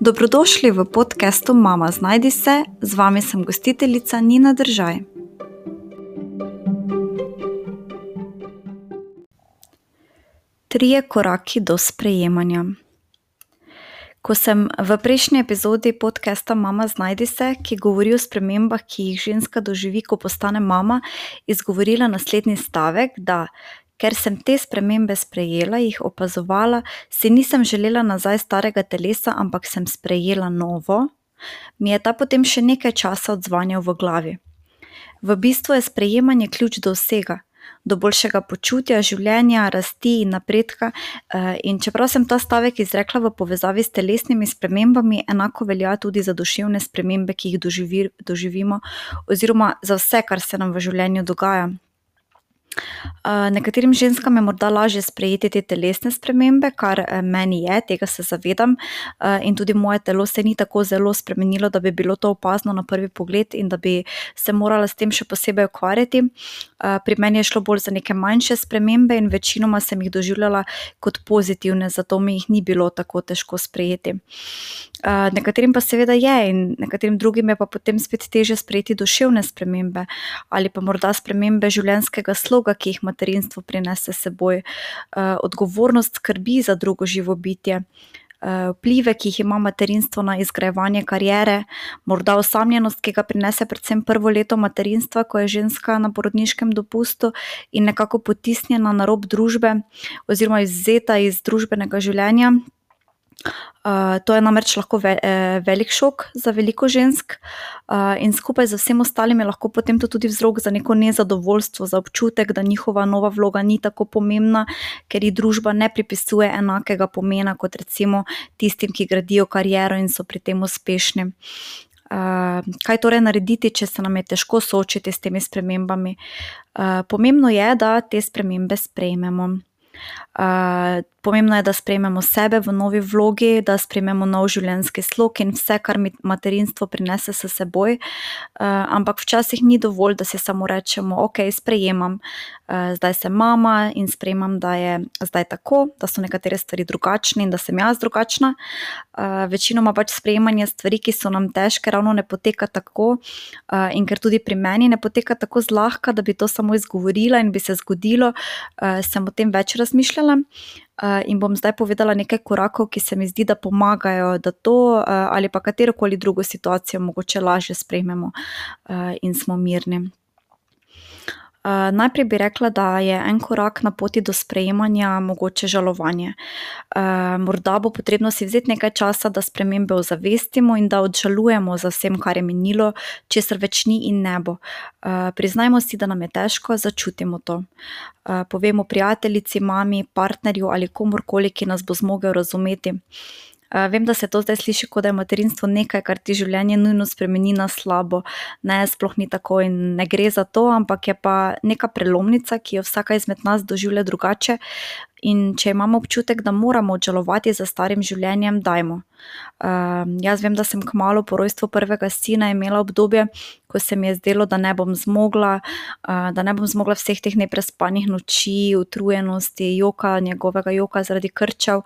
Dobrodošli v podkastu Mama Znajdi se, z vami sem gostiteljica Nina Držaj. Trije koraki do sprejemanja. Ko sem v prejšnji epizodi podcasta Mama Znajdi se, ki govori o spremembah, ki jih ženska doživi, ko postane mama, izgovorila naslednji stavek, da ker sem te spremembe sprejela, jih opazovala, si nisem želela nazaj starega telesa, ampak sem sprejela novo, mi je ta potem še nekaj časa odzvanjal v glavi. V bistvu je sprejemanje ključ do vsega. Do boljšega počutja, življenja, rasti in napredka. Eh, in čeprav sem ta stavek izrekla v povezavi s telesnimi spremembami, enako velja tudi za duševne spremembe, ki jih doživi, doživimo, oziroma za vse, kar se nam v življenju dogaja. Nekaterim ženskam je morda lažje sprejeti te telesne spremembe, kar eh, meni je, tega se zavedam. In tudi moje telo se ni tako zelo spremenilo, da bi bilo to opazno na prvi pogled in da bi se morala s tem še posebej ukvarjati. Pri meni je šlo bolj za neke manjše spremembe in večinoma sem jih doživljala kot pozitivne, zato mi jih ni bilo tako težko sprejeti. Nekaterim pa seveda je, in nekaterim drugim je pa potem spet teže sprejeti duševne spremembe ali pa morda spremembe življenjskega sloga, ki jih materinstvo prinese s seboj, odgovornost skrbi za drugo živo bitje. Vplive, ki jih ima materinstvo na izgrajevanje kariere, morda osamljenost, ki ga prinese predvsem prvo leto materinstva, ko je ženska na porodniškem dopustu in nekako potisnjena na rob družbe oziroma izvzeta iz družbenega življenja. To je namreč lahko velik šok za veliko žensk, in skupaj z vsem ostalim je lahko potem to tudi vzrok za neko nezadovoljstvo, za občutek, da njihova nova vloga ni tako pomembna, ker ji družba ne pripisuje enakega pomena kot recimo tistim, ki gradijo kariero in so pri tem uspešni. kaj torej narediti, če se nam je težko soočiti s temi spremembami? pomembno je, da te spremembe sprejmemo. Pomembno je, da sprejmemo sebe v novi vlogi, da sprejmemo nov življenjski slog in vse, kar materinstvo prinese s seboj. ampak včasih ni dovolj, da si samo rečemo: "Okej, sprejemam, zdaj sem mama in sprejemam, da je zdaj tako, da so nekatere stvari drugačne in da sem jaz drugačna." večinoma pač sprejemanje stvari, ki so nam težke, ravno ne poteka tako, in ker tudi pri meni ne poteka tako zlahka, da bi to samo izgovorila in bi se zgodilo, sem o tem več razmišljala. In bom zdaj povedala nekaj korakov, ki se mi zdi, da pomagajo, da to, ali pa katerokoli drugo situacijo mogoče lažje sprejmemo, in smo mirni. Najprej bi rekla, da je en korak na poti do sprejemanja mogoče žalovanje. morda bo potrebno si vzeti nekaj časa, da spremembe ozavestimo in da obžalujemo za vsem, kar je minilo, česar več ni in ne bo. priznajmo si, da nam je težko, začutimo to. povemo prijateljici, mami, partnerju ali komurkoli, ki nas bo zmogel razumeti. Vem, da se to zdaj sliši, kot da je materinstvo nekaj, kar ti življenje nujno spremeni na slabo. Ne, sploh ni tako in ne gre za to, ampak je pa neka prelomnica, ki jo vsaka izmed nas doživlja drugače. In če imamo občutek, da moramo obžalovati za starim življenjem, dajmo. jaz vem, da sem kmalu po rojstvu prvega sina imela obdobje, ko se mi je zdelo, da ne bom zmogla, da ne bom zmogla vseh teh neprespanih noči, utrujenosti, joka, njegovega joka zaradi krčev.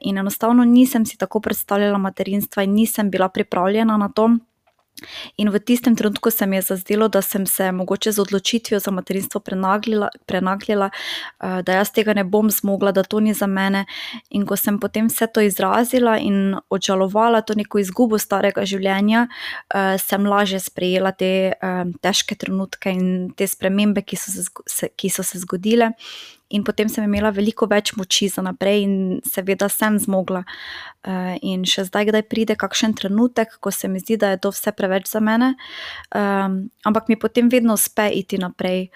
in enostavno nisem si tako predstavljala materinstva in nisem bila pripravljena na to. In v tistem trenutku se mi je zazdelo, da sem se mogoče z odločitvijo za materinstvo prenaglila, prenaglila, da jaz tega ne bom zmogla, da to ni za mene. In ko sem potem vse to izrazila in obžalovala to neko izgubo starega življenja, sem lažje sprejela te, težke trenutke in te spremembe, ki so se ki so se zgodile. In potem sem imela veliko več moči za naprej in seveda sem zmogla. in še zdaj kdaj pride kakšen trenutek, ko se mi zdi, da je to vse preveč za mene, ampak mi potem vedno uspe iti naprej.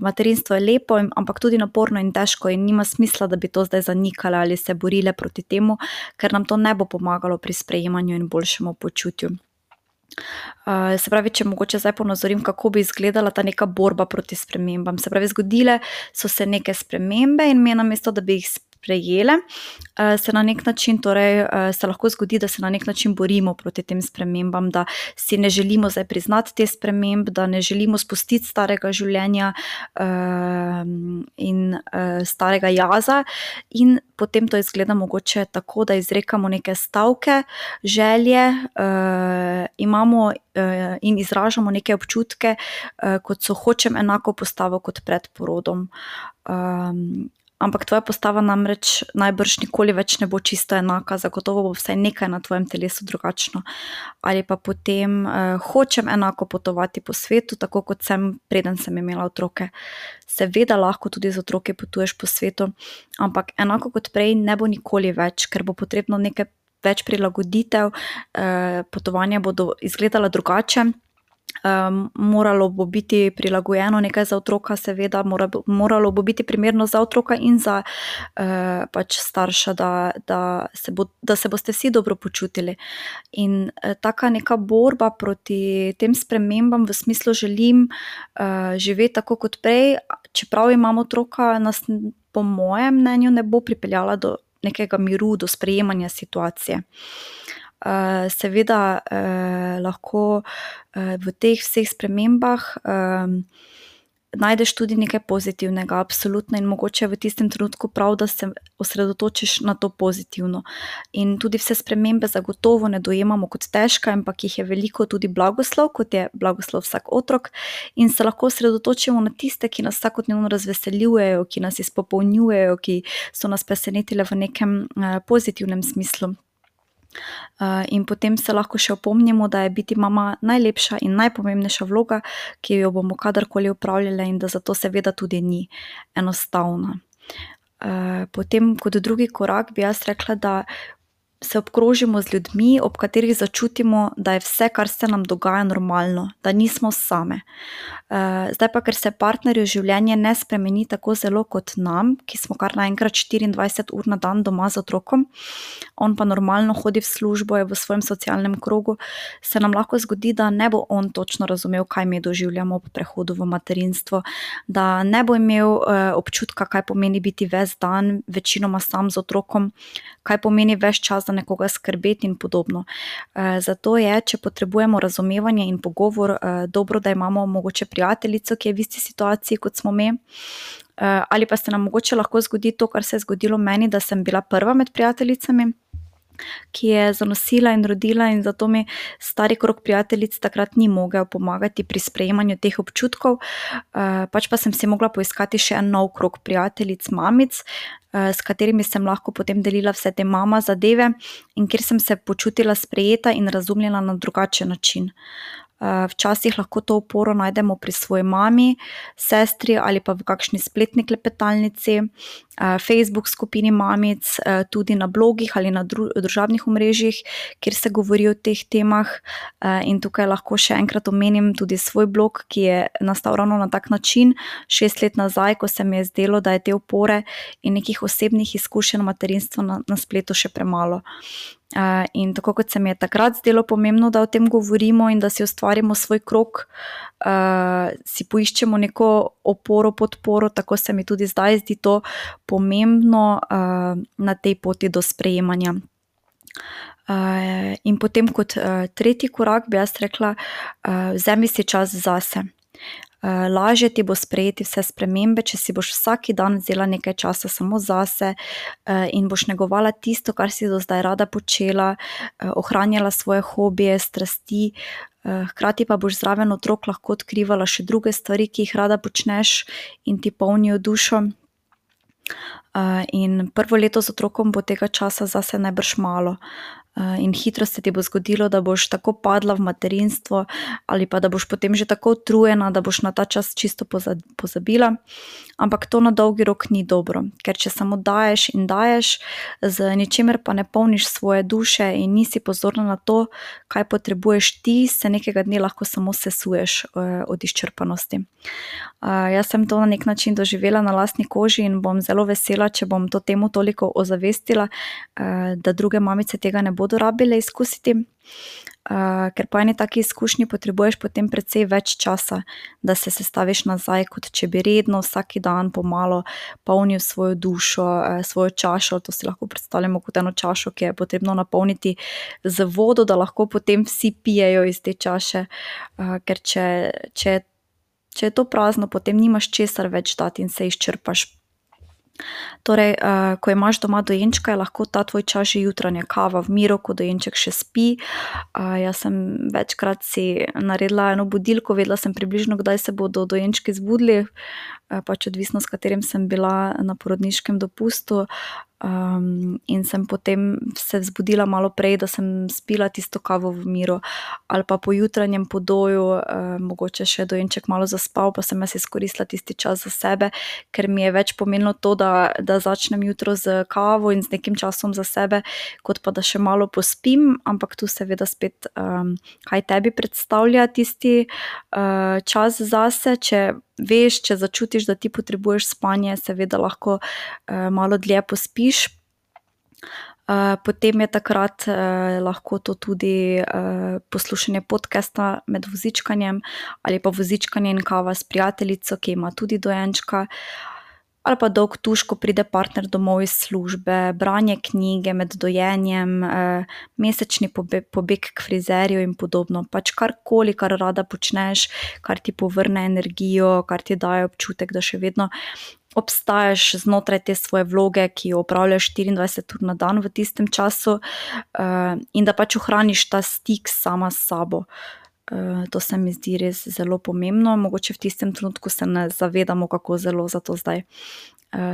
materinstvo je lepo, ampak tudi naporno in težko in nima smisla, da bi to zdaj zanikale ali se borile proti temu, ker nam to ne bo pomagalo pri sprejemanju in boljšemu počutju. Se pravi, če mogoče zdaj ponazorim, kako bi izgledala ta neka borba proti spremembam. Se pravi, zgodile so se neke spremembe in me, namesto da bi jih sprejele, se na neki način, torej se lahko zgodi, da se na neki način borimo proti tem spremembam, da si ne želimo zdaj priznati te sprememb, da ne želimo spustiti starega življenja in starega jaza, in potem to izgleda mogoče tako, da izrekamo neke stavke, želje, imamo in izražamo neke občutke, kot so: "Hočem enako postavo kot pred porodom." Ampak tvoja postava namreč najbrž nikoli več ne bo čisto enaka, zagotovo bo vsaj nekaj na tvojem telesu drugačno. Ali pa potem: "Hočem enako potovati po svetu, tako kot sem, preden sem imela otroke." Seveda lahko tudi z otroki potuješ po svetu, ampak enako kot prej ne bo nikoli več, ker bo potrebno nekaj več prilagoditev, potovanja bodo izgledala drugače, moralo bo biti prilagojeno nekaj za otroka, seveda, moralo bo biti primerno za otroka in za, pač starša, da, da se da se boste vsi dobro počutili. In, taka neka borba proti tem spremembam v smislu: "Želim, živeti tako kot prej, čeprav imam otroka," nas po mojem mnenju ne bo pripeljala do nekega miru, do sprejemanja situacije. Seveda, lahko, v teh vseh spremembah, najdeš tudi nekaj pozitivnega, absolutno, in mogoče v tistem trenutku prav, da se osredotočiš na to pozitivno. In tudi vse spremembe zagotovo ne dojemamo kot težke, ampak jih je veliko tudi blagoslov, kot je blagoslov vsak otrok, in se lahko osredotočimo na tiste, ki nas vsakodnevno razveseljujejo, ki nas izpopolnjujejo, ki so nas presenetile v nekem, pozitivnem smislu. In potem se lahko še opomnimo, da je biti mama najlepša in najpomembnejša vloga, ki jo bomo kadarkoli opravljale, in da zato seveda tudi ni enostavna. potem kot drugi korak bi jaz rekla, da se obkrožimo z ljudmi, ob katerih začutimo, da je vse, kar se nam dogaja, normalno, da nismo same. zdaj pa, ker se partnerju življenje ne spremeni tako zelo kot nam, ki smo kar naenkrat štiriindvajset ur na dan doma z otrokom, on pa normalno hodi v službo, je v svojem socialnem krogu, se nam lahko zgodi, da ne bo on točno razumel, kaj mi doživljamo ob prehodu v materinstvo, da ne bo imel, občutka, kaj pomeni biti ves dan večinoma sam z otrokom, kaj pomeni ves čas za nekoga skrbeti in podobno. zato je, če potrebujemo razumevanje in pogovor, dobro, da imamo mogoče prijateljico, ki je v isti situaciji, kot smo mi. ali pa se nam mogoče lahko zgodi to, kar se je zgodilo meni, da sem bila prva med prijateljicami, ki je zanosila in rodila, in zato mi stari krog prijateljic takrat ni mogel pomagati pri sprejemanju teh občutkov, pač pa sem si mogla poiskati še en nov krog prijateljic mamic, s katerimi sem lahko potem delila vse te mama zadeve in kjer sem se počutila sprejeta in razumljena na drugačen način. Včasih lahko to oporo najdemo pri svoji mami, sestri ali pa v kakšni spletni klepetalnici, Facebook skupini mamic, tudi na blogih ali na družabnih omrežjih, kjer se govori o teh temah. in tukaj lahko še enkrat omenim tudi svoj blog, ki je nastal ravno na tak način, šest let nazaj, ko se mi je zdelo, da je te opore in nekih osebnih izkušenj materinstva na, na spletu še premalo. In tako kot se mi je takrat zdelo pomembno, da o tem govorimo in da si ustvarimo svoj krog, si poiščemo neko oporo, podporo, tako se mi tudi zdaj zdi to pomembno, na tej poti do sprejemanja. in potem kot, tretji korak bi jaz rekla, vzemi si čas zase. Lažje ti bo sprejeti vse spremembe, če si boš vsak dan vzela nekaj časa samo zase, in boš negovala tisto, kar si do zdaj rada počela, ohranjala svoje hobije, strasti, hkrati pa boš zraven otrok lahko odkrivala še druge stvari, ki jih rada počneš in ti polnijo dušo. in prvo leto z otrokom bo tega časa zase najbrž malo. In hitro se ti bo zgodilo, da boš tako padla v materinstvo ali pa da boš potem že tako utrujena, da boš na ta čas čisto pozabila. Ampak to na dolgi rok ni dobro, ker če samo daješ in daješ, z ničimer pa ne polniš svoje duše in nisi pozorna na to, kaj potrebuješ ti, se nekega dne lahko samo sesuješ, od izčrpanosti. jaz sem to na neki način doživela na lastni koži in bom zelo vesela, če bom to temo toliko ozavestila, da druge mamice tega ne bodo rabile izkusiti. ker po eni taki izkušnji potrebuješ potem precej več časa, da se sestaviš nazaj, kot če bi redno vsak dan pomalo polnil svojo dušo, svojo čašo. To si lahko predstavljamo kot eno čašo, ki je potrebno napolniti z vodo, da lahko potem vsi pijejo iz te čaše. ker če, če, če je to prazno, potem nimaš česar več dati in se izčrpaš. Torej, ko imaš doma dojenčka, je lahko ta tvoj čas že jutranja kava v miru, ko dojenček še spi. jaz sem večkrat si naredila eno budilko, vedela sem približno, kdaj se bodo dojenčki zbudili. pač odvisno, s katerim sem bila na porodniškem dopustu. In sem potem se zbudila malo prej, da sem spila tisto kavo v miru. Ali pa po jutranjem podoju, mogoče še dojenček malo zaspal, pa sem jaz izkoristila tisti čas za sebe, ker mi je več pomenilo to, da, da začnem jutro s kavo in z nekim časom za sebe, kot pa da še malo pospim. Ampak tu seveda spet, kaj tebi predstavlja tisti, čas zase. Če veš, če začutiš, da ti potrebuješ spanje, seveda lahko, malo dlje pospiš. potem je takrat, lahko to tudi, poslušanje podcasta med vozičkanjem ali pa vozičkanje in kava s prijateljico, ki ima tudi dojenčka. Ali pa dolg tuš, ko pride partner domov iz službe, branje knjige med dojenjem, mesečni pobeg k frizerju in podobno. Pač karkoli, kar rada počneš, kar ti povrne energijo, kar ti daje občutek, da še vedno obstajaš znotraj te svoje vloge, ki jo opravljaš štiriindvajset ur na dan v tistem času. in da pač ohraniš ta stik sama s sabo. To se mi zdi res zelo pomembno, mogoče v tistem trenutku se ne zavedamo, kako zelo, zato zdaj,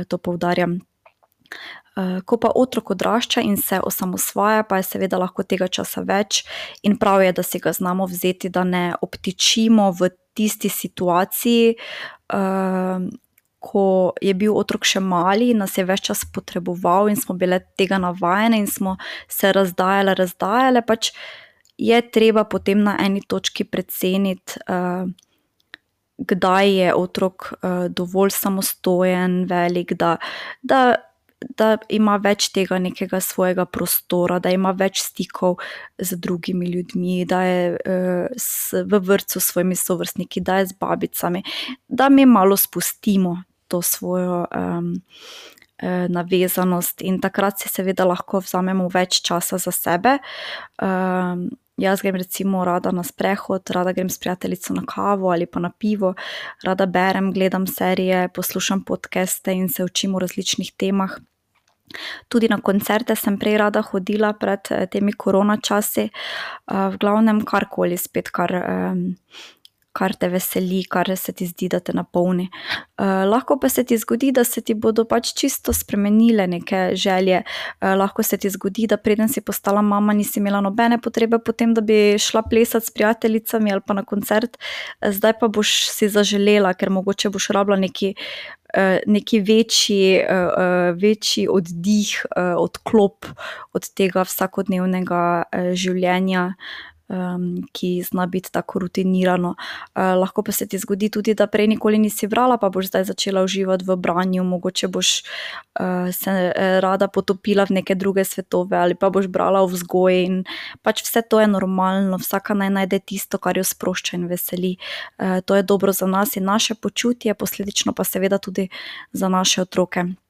to poudarjam. ko pa otrok odrašča in se osamosvaja, pa je seveda lahko tega časa več in prav je, da si ga znamo vzeti, da ne obtičimo v tisti situaciji, ko je bil otrok še mali in nas je ves čas potreboval in smo bile tega navajene in smo se razdajale, razdajale, pač je treba potem na eni točki preceniti, kdaj je otrok, dovolj samostojen, velik, da, da, da ima več tega nekega svojega prostora, da ima več stikov z drugimi ljudmi, da je, v vrtcu s svojimi sovrstniki, da je z babicami. Da mi malo spustimo to svojo, navezanost in takrat si seveda lahko vzamemo več časa za sebe. Jaz grem recimo rada na sprehod, rada grem s prijateljico na kavo ali pa na pivo, rada berem, gledam serije, poslušam podcaste in se učim o različnih temah. Tudi na koncerte sem prej rada hodila pred, temi korona časi. v glavnem karkoli spet, kar, kar te veseli, kar se ti zdi, da te napolni. lahko pa se ti zgodi, da se ti bodo pač čisto spremenile neke želje. lahko se ti zgodi, da preden si postala mama, nisi imela nobene potrebe po tem, da bi šla plesat s prijateljicami ali pa na koncert. zdaj pa boš si zaželela, ker mogoče boš rabila neki, neki večji, večji oddih, odklop od tega vsakodnevnega, življenja, ki zna biti tako rutinirano. lahko pa se ti zgodi tudi, da prej nikoli nisi brala, pa boš zdaj začela uživati v branju, mogoče boš, se rada potopila v neke druge svetove ali pa boš brala o vzgoji in pač vse to je normalno, vsaka naj najde tisto, kar jo sprošča in veseli. to je dobro za nas in naše počutje, posledično pa seveda tudi za naše otroke.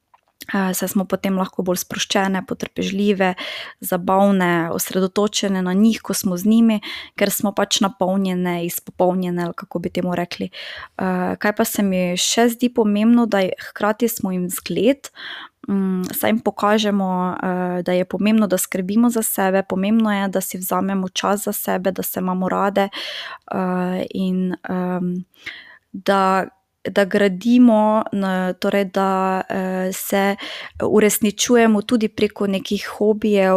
Saj smo potem lahko bolj sproščene, potrpežljive, zabavne, osredotočene na njih, ko smo z njimi, ker smo pač napolnjene, izpopolnjene, kako bi temu rekli. kaj pa se mi še zdi pomembno, da hkrati smo jim zgled. saj jim pokažemo, da je pomembno, da skrbimo za sebe, pomembno je, da si vzamemo čas za sebe, da se imamo rade, in, da, da gradimo na, torej da, se uresničujemo tudi preko nekih hobijev,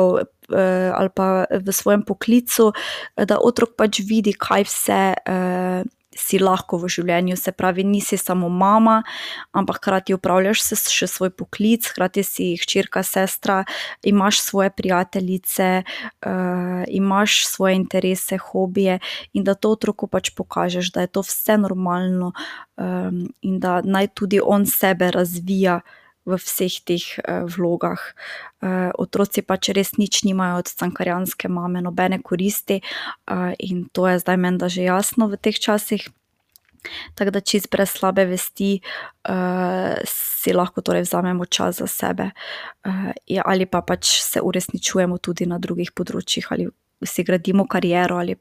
ali pa v svojem poklicu, da otrok pač vidi, kaj vse, si lahko v življenju. Se pravi, nisi samo mama, ampak hkrati opravljaš še svoj poklic, hkrati si hčerka, sestra, imaš svoje prijateljice, imaš svoje interese, hobije in da to otroku pač pokažeš, da je to vse normalno, in da naj tudi on sebe razvija v vseh teh vlogah. Otroci pač res nič nimajo od cankarjanske mame, nobene koristi, in to je zdaj menda že jasno v teh časih. Tako da čisto brez slabe vesti, si lahko torej vzamemo čas za sebe. ja, ali pa pač se uresničujemo tudi na drugih področjih ali si gradimo kariero ali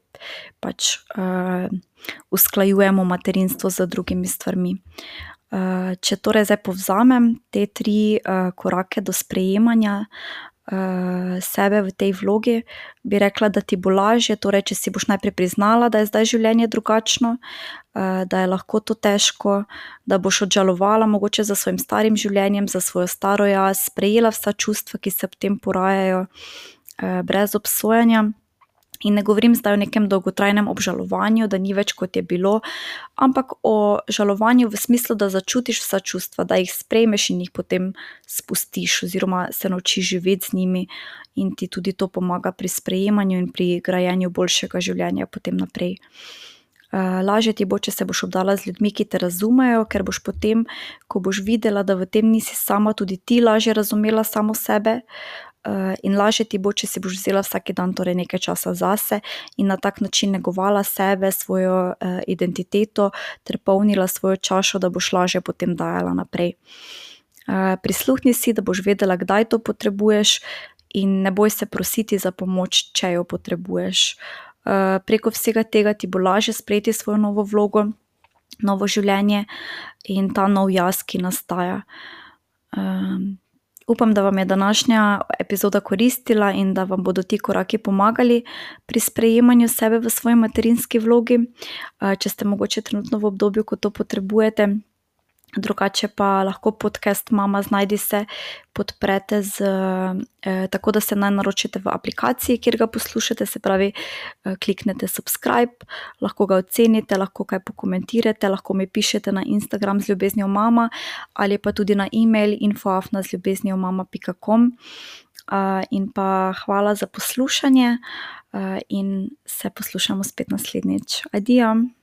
pač, usklajujemo materinstvo z drugimi stvarmi. Če torej zdaj povzamem te tri, korake do sprejemanja, sebe v tej vlogi, bi rekla, da ti bo lažje, torej če si boš najprej priznala, da je zdaj življenje drugačno, da je lahko to težko, da boš obžalovala mogoče za svojim starim življenjem, za svojo staro jaz, sprejela vsa čustva, ki se ob tem porajajo, brez obsojanja. In ne govorim zdaj o nekem dolgotrajnem obžalovanju, da ni več, kot je bilo, ampak o žalovanju v smislu, da začutiš vsa čustva, da jih sprejmeš in jih potem spustiš oziroma se naučiš živeti z njimi. In ti tudi to pomaga pri sprejemanju in pri grajenju boljšega življenja potem naprej. lažje ti bo, če se boš obdala z ljudmi, ki te razumejo, ker boš potem, ko boš videla, da v tem nisi sama, tudi ti lažje razumela samo sebe. In lažje ti bo, če si boš vzela vsak dan torej nekaj časa zase in na tak način negovala sebe, svojo, identiteto ter polnila svojo čašo, da boš lažje potem dajala naprej. prisluhni si, da boš vedela, kdaj to potrebuješ, in ne boj se prositi za pomoč, če jo potrebuješ. preko vsega tega ti bo lažje sprejeti svojo novo vlogo, novo življenje in ta novi jaz, ki nastaja. Upam, da vam je današnja epizoda koristila in da vam bodo ti koraki pomagali pri sprejemanju sebe v svoji materinski vlogi. če ste mogoče trenutno v obdobju, ko to potrebujete, drugače pa lahko podcast Mama, znajdi se podprete s, tako, da se nanj naročite v aplikaciji, kjer ga poslušate, se pravi, kliknete subscribe, lahko ga ocenite, lahko kaj pokomentirate, lahko mi pišete na Instagram z ljubeznijo mama ali pa tudi na email info afna z ljubeznijo mama pika com. in pa hvala za poslušanje, in se poslušamo spet naslednjič. Adijo.